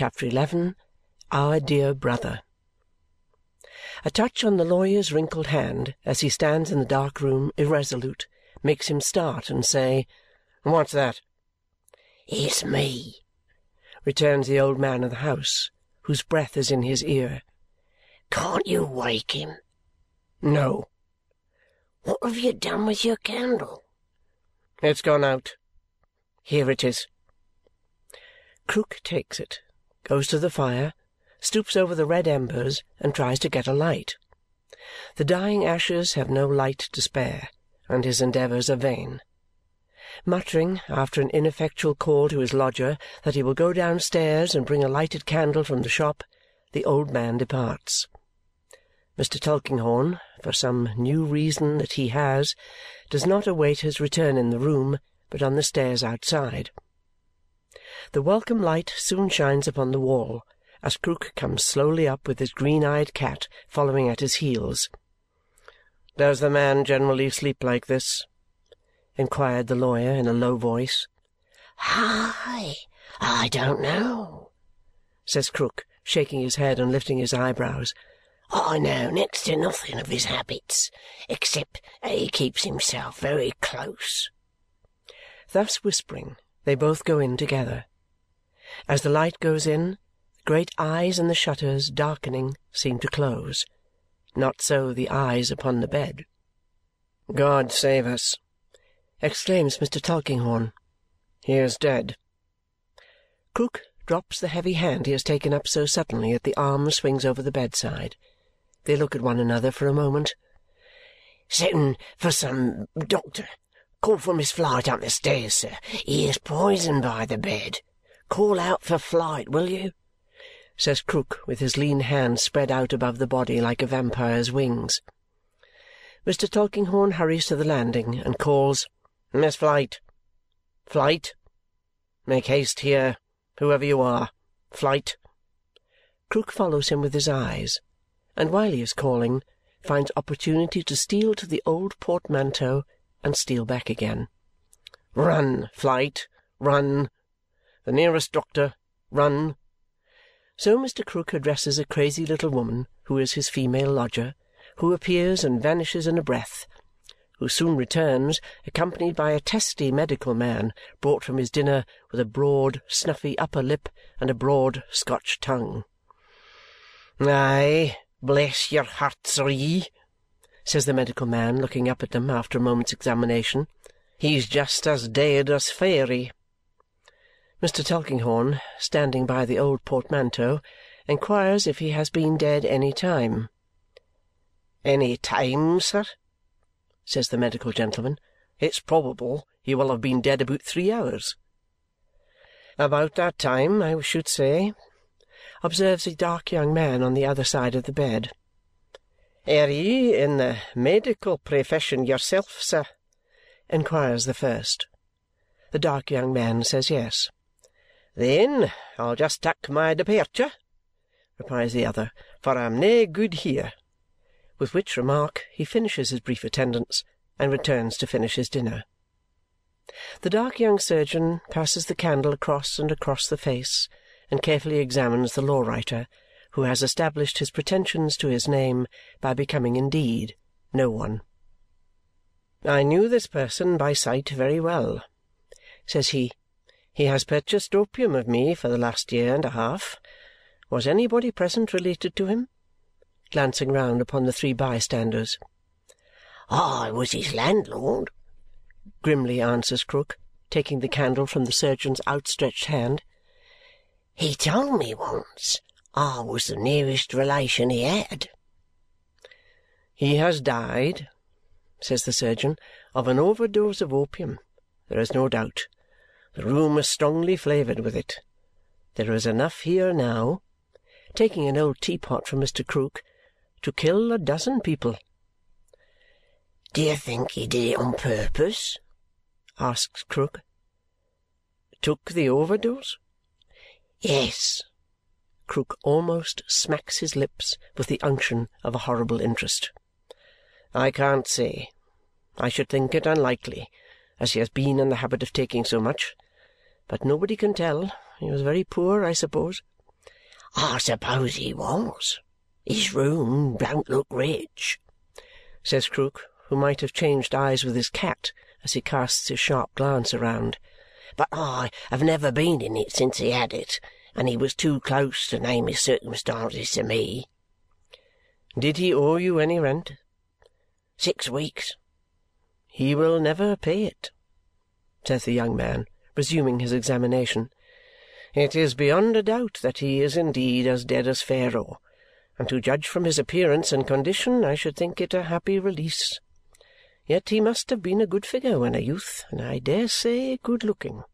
Chapter 11 Our Dear Brother A touch on the lawyer's wrinkled hand as he stands in the dark room irresolute makes him start and say, "What's that?" "It's me," returns the old man of the house, whose breath is in his ear. "Can't you wake him?" "No." "What have you done with your candle?" "It's gone out. Here it is." Krook takes it, goes to the fire, stoops over the red embers, and tries to get a light. The dying ashes have no light to spare, and his endeavours are vain. Muttering, after an ineffectual call to his lodger that he will go downstairs and bring a lighted candle from the shop, the old man departs. Mr. Tulkinghorn, for some new reason that he has, does not await his return in the room, but on the stairs outside. The welcome light soon shines upon the wall as Krook comes slowly up with his green-eyed cat following at his heels. "Does the man generally sleep like this?" inquired the lawyer in a low voice. "I I don't know," says Krook, shaking his head and lifting his eyebrows. "I know next to nothing of his habits, except that he keeps himself very close." Thus whispering, they both go in together. As the light goes in, the great eyes in the shutters, darkening, seem to close. Not so the eyes upon the bed. "God save us!" exclaims Mr. Tulkinghorn. "He is dead!" Krook drops the heavy hand he has taken up so suddenly that the arm swings over the bedside. They look at one another for a moment. "Send for some doctor. Call for Miss Flite up the stairs, sir. He is poisoned by the bed. Call out for Flite, will you?" says Krook with his lean hand spread out above the body like a vampire's wings. Mr. Tulkinghorn hurries to the landing and calls, "Miss Flite! Flite! Make haste here, whoever you are. Flite!" Krook follows him with his eyes, and while he is calling, finds opportunity to steal to the old portmanteau and steal back again. "Run, Flite, run! The nearest doctor, run!" So Mr. Krook addresses a crazy little woman who is his female lodger, who appears and vanishes in a breath, who soon returns, accompanied by a testy medical man brought from his dinner with a broad snuffy upper lip and a broad Scotch tongue. "Aye, bless your hearts ye!" says the medical man, looking up at them after a moment's examination. "He's just as dead as Phairy." Mr. Tulkinghorn, standing by the old portmanteau, inquires if he has been dead any time. "Any time, sir?" says the medical gentleman. "It's probable he will have been dead about three hours." "About that time, I should say," observes a dark young man on the other side of the bed. "Are ye in the medical profession yourself, sir?" inquires the first. The dark young man says yes. "Then I'll just tak my departure," replies the other, "for I'm nae good here." With which remark he finishes his brief attendance and returns to finish his dinner. The dark young surgeon passes the candle across and across the face and carefully examines the law writer, who has established his pretensions to his name by becoming indeed no one. "I knew this person by sight very well," says he. "He has purchased opium of me for the last year and a half. Was anybody present related to him?" glancing round upon the three bystanders. "I was his landlord," grimly answers Krook, taking the candle from the surgeon's outstretched hand. "He told me once I was the nearest relation he had." "He has died," says the surgeon, "of an overdose of opium, there is no doubt. The room is strongly flavoured with it. There is enough here now," taking an old teapot from Mr. Krook, "to kill a dozen people." "Do you think he did it on purpose?" asks Krook. "Took the overdose?" "Yes." Krook almost smacks his lips with the unction of a horrible interest. "I can't say. I should think it unlikely, as he has been in the habit of taking so much. But nobody can tell. He was very poor, I suppose. I suppose he was. His room don't look rich, says Krook, who might have changed eyes with his cat as he casts his sharp glance around. But I have never been in it since he had it, and he was too close to name his circumstances to me. Did he owe you any rent? Six weeks. He will never pay it, says the young man, resuming his examination. It is beyond a doubt that he is indeed as dead as Pharaoh, and to judge from his appearance and condition, I should think it a happy release. Yet he must have been a good figure when a youth, and I dare say good-looking.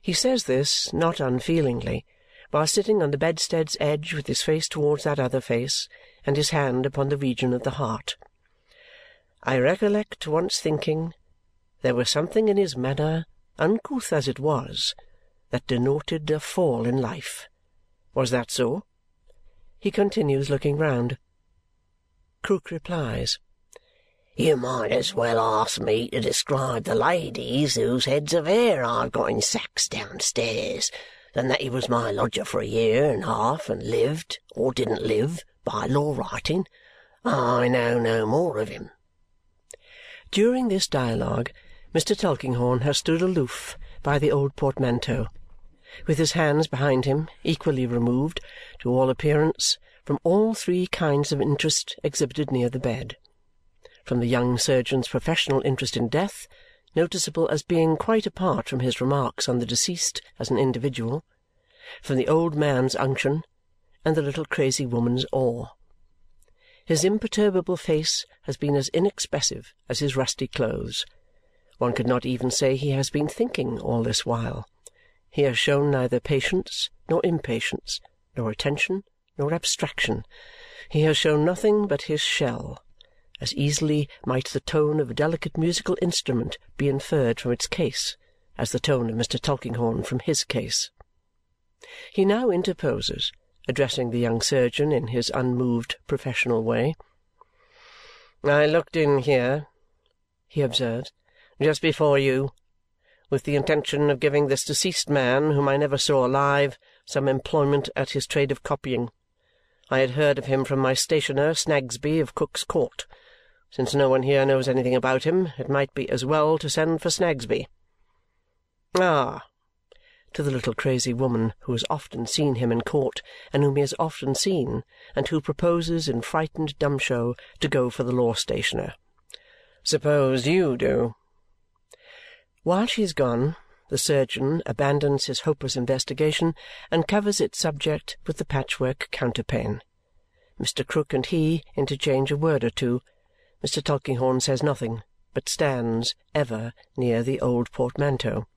He says this not unfeelingly, while sitting on the bedstead's edge with his face towards that other face and his hand upon the region of the heart. I recollect once thinking there was something in his manner, uncouth as it was, that denoted a fall in life. Was that so? He continues looking round. Krook replies, You might as well ask me to describe the ladies whose heads of hair I've got in sacks downstairs than that he was my lodger for a year and a half and lived, or didn't live, by law writing. I know no more of him. During this dialogue, Mr. Tulkinghorn has stood aloof by the old portmanteau, with his hands behind him, equally removed, to all appearance, from all three kinds of interest exhibited near the bed. From the young surgeon's professional interest in death, noticeable as being quite apart from his remarks on the deceased as an individual, from the old man's unction, and the little crazy woman's awe. His imperturbable face has been as inexpressive as his rusty clothes. One could not even say he has been thinking all this while. He has shown neither patience nor impatience, nor attention nor abstraction. He has shown nothing but his shell. As easily might the tone of a delicate musical instrument be inferred from its case as the tone of Mr. Tulkinghorn from his case. He now interposes, addressing the young surgeon in his unmoved professional way. "I looked in here," he observes, "just before you with the intention of giving this deceased man, whom I never saw alive, some employment at his trade of copying. I had heard of him from my stationer, Snagsby of Cook's Court. Since no one here knows anything about him, it might be as well to send for Snagsby. Ah!" to the little crazy woman who has often seen him in court and whom he has often seen and who proposes in frightened dumb show to go for the law-stationer. "Suppose you do. While she is gone, the surgeon abandons his hopeless investigation and covers its subject with the patchwork counterpane. Mr. Krook and he interchange a word or two. Mr. Tulkinghorn says nothing, but stands, ever, near the old portmanteau.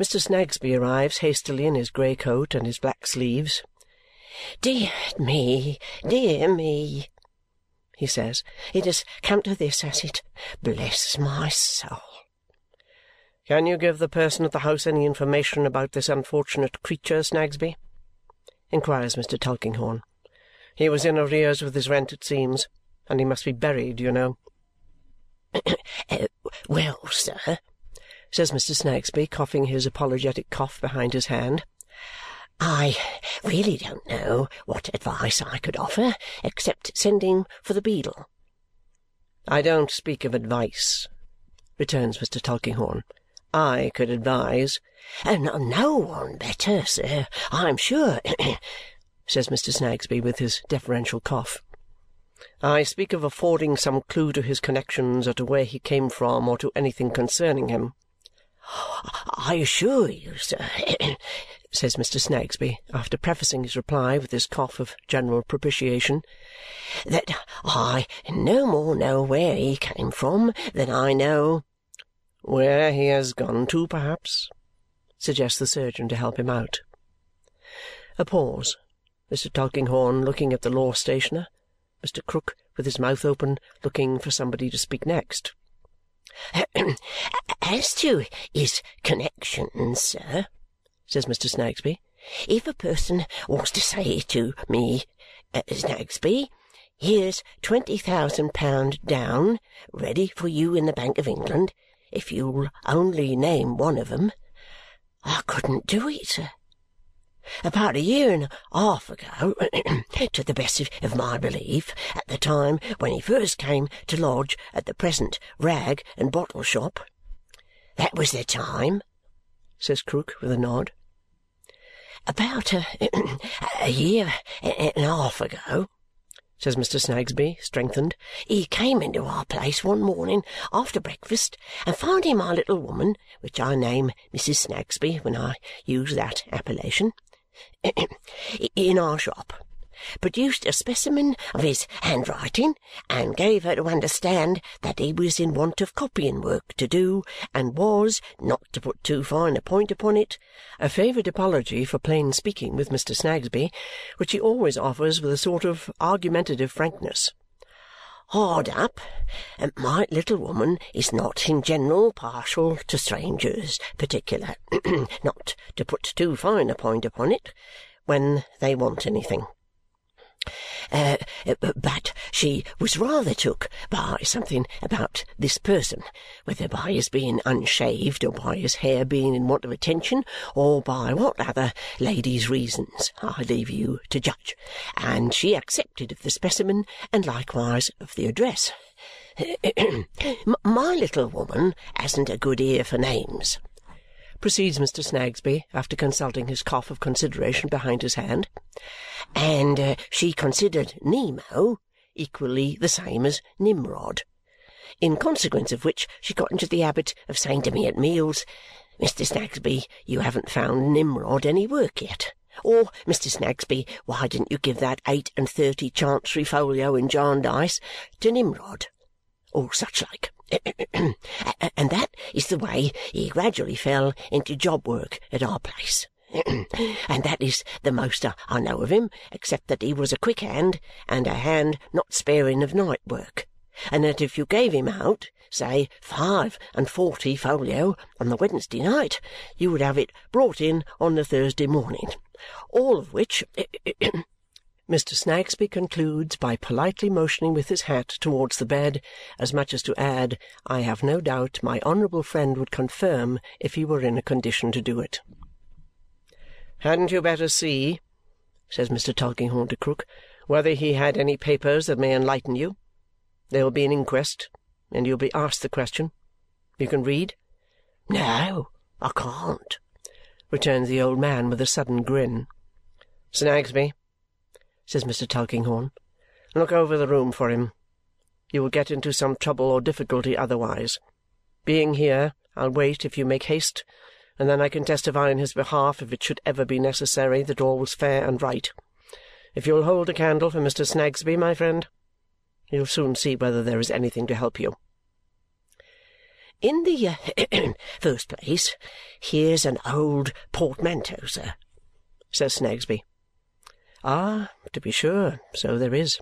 Mr. Snagsby arrives hastily in his grey coat and his black sleeves. "Dear me, dear me!" he says. "It has come to this, has it? Bless my soul!" Can you give the person at the house any information about this unfortunate creature, Snagsby? inquires Mr. Tulkinghorn. He was in arrears with his rent, it seems, and he must be buried, you know. uh, well, sir, says Mr. Snagsby, coughing his apologetic cough behind his hand, I really don't know what advice I could offer except sending for the beadle. I don't speak of advice, returns Mr. Tulkinghorn. I could advise. No one better, sir, I'm sure, says Mr. Snagsby with his deferential cough. I speak of affording some clue to his connections or to where he came from or to anything concerning him. I assure you, sir, says Mr. Snagsby, after prefacing his reply with his cough of general propitiation, that I no more know where he came from than I know where he has gone to, perhaps? suggests the surgeon to help him out. A pause. Mr. Tulkinghorn looking at the law-stationer. Mr. Krook, with his mouth open, looking for somebody to speak next. As to his connections, sir, says Mr. Snagsby, if a person was to say to me, uh, Snagsby, here's twenty thousand pound down, ready for you in the Bank of England, if you'll only name one of 'em, I couldn't do it, sir. About a year and a half ago, to the best of my belief, at the time when he first came to lodge at the present rag and bottle shop. That was the time, says Krook with a nod. About a, a year and a half ago, says Mr. Snagsby, strengthened, he came into our place one morning after breakfast, and finding my little woman, which I name Mrs. Snagsby when I use that appellation, in our shop, produced a specimen of his handwriting and gave her to understand that he was in want of copying work to do and was, not to put too fine a point upon it, a favourite apology for plain speaking with Mr. Snagsby, which he always offers with a sort of argumentative frankness hard up, and my little woman is not in general partial to strangers particular, not to put too fine a point upon it, when they want anything. Uh, but she was rather took by something about this person, whether by his being unshaved, or by his hair being in want of attention, or by what other lady's reasons, I leave you to judge, and she accepted of the specimen and likewise of the address. My little woman hasn't a good ear for names proceeds Mr. Snagsby after consulting his cough of consideration behind his hand, and uh, she considered Nemo equally the same as Nimrod. In consequence of which she got into the habit of saying to me at meals, Mr. Snagsby, you haven't found Nimrod any work yet. Or, Mr. Snagsby, why didn't you give that eight and thirty Chancery folio in Jarndyce to Nimrod? Or such like. and that is the way he gradually fell into job work at our place. and that is the most I know of him, except that he was a quick hand and a hand not sparing of night work, and that if you gave him out, say, five and forty folio on the Wednesday night, you would have it brought in on the Thursday morning. All of which Mr. Snagsby concludes by politely motioning with his hat towards the bed, as much as to add, I have no doubt my honourable friend would confirm if he were in a condition to do it. "Hadn't you better see," says Mr. Tulkinghorn to Krook, "whether he had any papers that may enlighten you? There will be an inquest, and you'll be asked the question. You can read?" "No, I can't," returns the old man with a sudden grin. "Snagsby says Mr. Tulkinghorn. "Look over the room for him. You will get into some trouble or difficulty otherwise. Being here, I'll wait if you make haste, and then I can testify in his behalf, if it should ever be necessary, that all was fair and right. If you'll hold a candle for Mr. Snagsby, my friend, you'll soon see whether there is anything to help you." In the uh, first place, here's an old portmanteau, sir, says Snagsby. Ah, to be sure, so there is.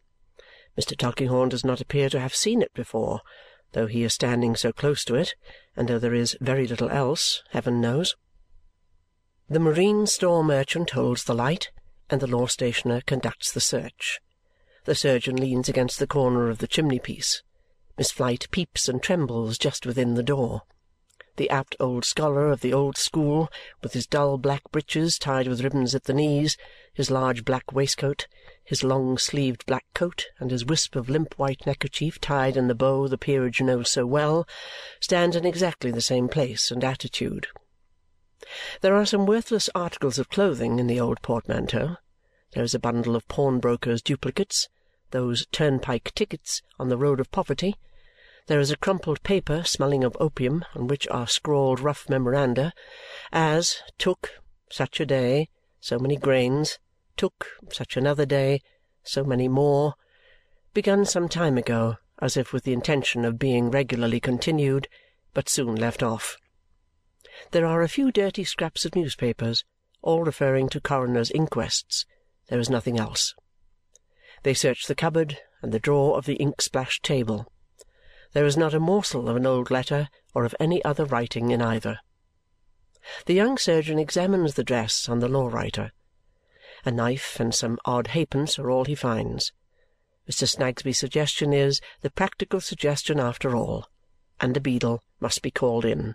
Mr. Tulkinghorn does not appear to have seen it before, though he is standing so close to it, and though there is very little else, heaven knows. The marine store merchant holds the light, and the law stationer conducts the search. The surgeon leans against the corner of the chimney-piece. Miss Flite peeps and trembles just within the door the apt old scholar of the old school, with his dull black breeches tied with ribbons at the knees, his large black waistcoat, his long-sleeved black coat, and his wisp of limp white neckerchief tied in the bow the peerage knows so well, stands in exactly the same place and attitude. There are some worthless articles of clothing in the old portmanteau. There is a bundle of pawnbrokers' duplicates, those turnpike tickets on the road of poverty, there is a crumpled paper smelling of opium on which are scrawled rough memoranda, as took such a day so many grains, took such another day so many more, begun some time ago as if with the intention of being regularly continued, but soon left off. There are a few dirty scraps of newspapers, all referring to coroners' inquests. There is nothing else. They search the cupboard and the drawer of the ink-splashed table. There is not a morsel of an old letter or of any other writing in either. The young surgeon examines the dress on the law writer. A knife and some odd halfpence are all he finds. Mr. Snagsby's suggestion is the practical suggestion after all, and the beadle must be called in.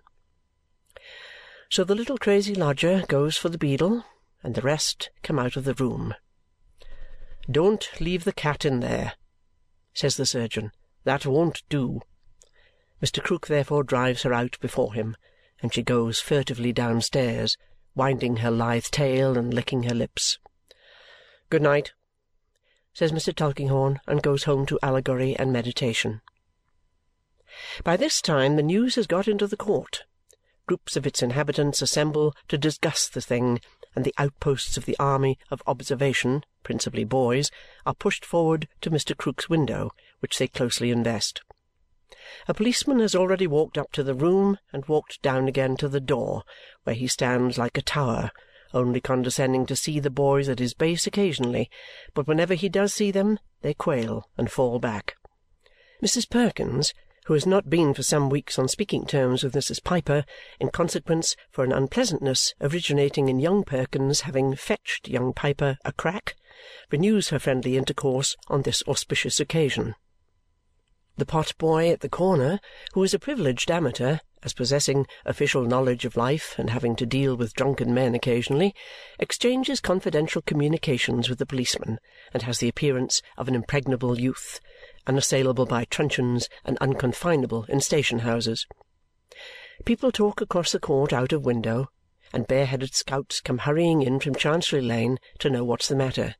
So the little crazy lodger goes for the beadle, and the rest come out of the room. Don't leave the cat in there, says the surgeon. That won't do. Mr. Krook therefore drives her out before him, and she goes furtively downstairs, winding her lithe tail and licking her lips. Good night, says Mr. Tulkinghorn, and goes home to allegory and meditation. By this time the news has got into the court. Groups of its inhabitants assemble to discuss the thing, and the outposts of the army of observation, principally boys, are pushed forward to Mr. Krook's window, which they closely invest. A policeman has already walked up to the room and walked down again to the door, where he stands like a tower, only condescending to see the boys at his base occasionally, but whenever he does see them, they quail and fall back. Mrs. Perkins, who has not been for some weeks on speaking terms with Mrs. Piper, in consequence for an unpleasantness originating in young Perkins having fetched young Piper a crack, renews her friendly intercourse on this auspicious occasion. The pot-boy at the corner, who is a privileged amateur, as possessing official knowledge of life and having to deal with drunken men occasionally, exchanges confidential communications with the policeman and has the appearance of an impregnable youth, unassailable by truncheons and unconfinable in station-houses. People talk across the court out of window, and bareheaded scouts come hurrying in from Chancery Lane to know what's the matter.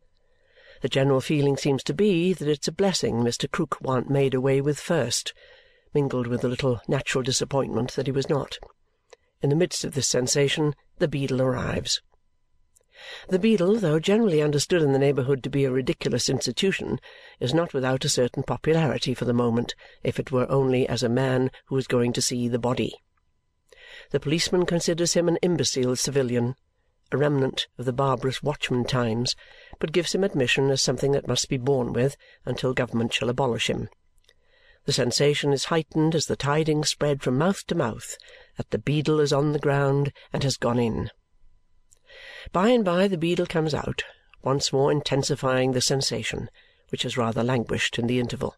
The general feeling seems to be that it's a blessing Mr. Krook warn't made away with first, mingled with a little natural disappointment that he was not. In the midst of this sensation, the beadle arrives. The beadle, though generally understood in the neighbourhood to be a ridiculous institution, is not without a certain popularity for the moment, if it were only as a man who is going to see the body. The policeman considers him an imbecile civilian a remnant of the barbarous watchman times, but gives him admission as something that must be borne with until government shall abolish him. The sensation is heightened as the tidings spread from mouth to mouth that the beadle is on the ground and has gone in. By and by the beadle comes out, once more intensifying the sensation, which has rather languished in the interval.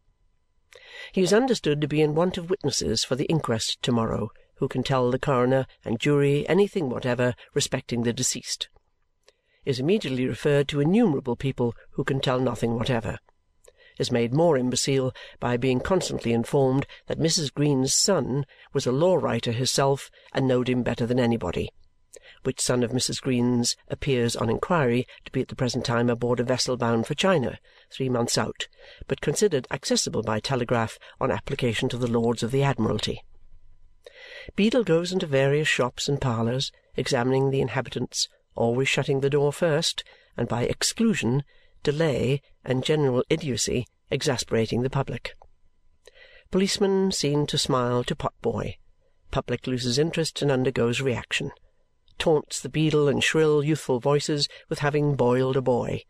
He is understood to be in want of witnesses for the inquest to-morrow who can tell the coroner and jury anything whatever respecting the deceased. Is immediately referred to innumerable people who can tell nothing whatever. Is made more imbecile by being constantly informed that Mrs. Green's son was a law writer himself and knowed him better than anybody. Which son of Mrs. Green's appears on inquiry to be at the present time aboard a vessel bound for China, three months out, but considered accessible by telegraph on application to the Lords of the Admiralty. Beadle goes into various shops and parlours, examining the inhabitants, always shutting the door first, and by exclusion, delay, and general idiocy exasperating the public. Policeman seen to smile to pot-boy. Public loses interest and undergoes reaction. Taunts the beadle in shrill youthful voices with having boiled a boy.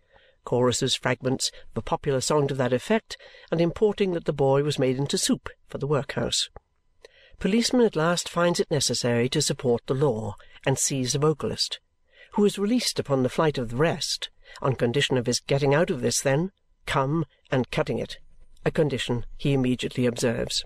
Choruses fragments of a popular song to that effect and importing that the boy was made into soup for the workhouse policeman at last finds it necessary to support the law and seize the vocalist, who is released upon the flight of the rest on condition of his getting out of this then, come, and cutting it, a condition he immediately observes.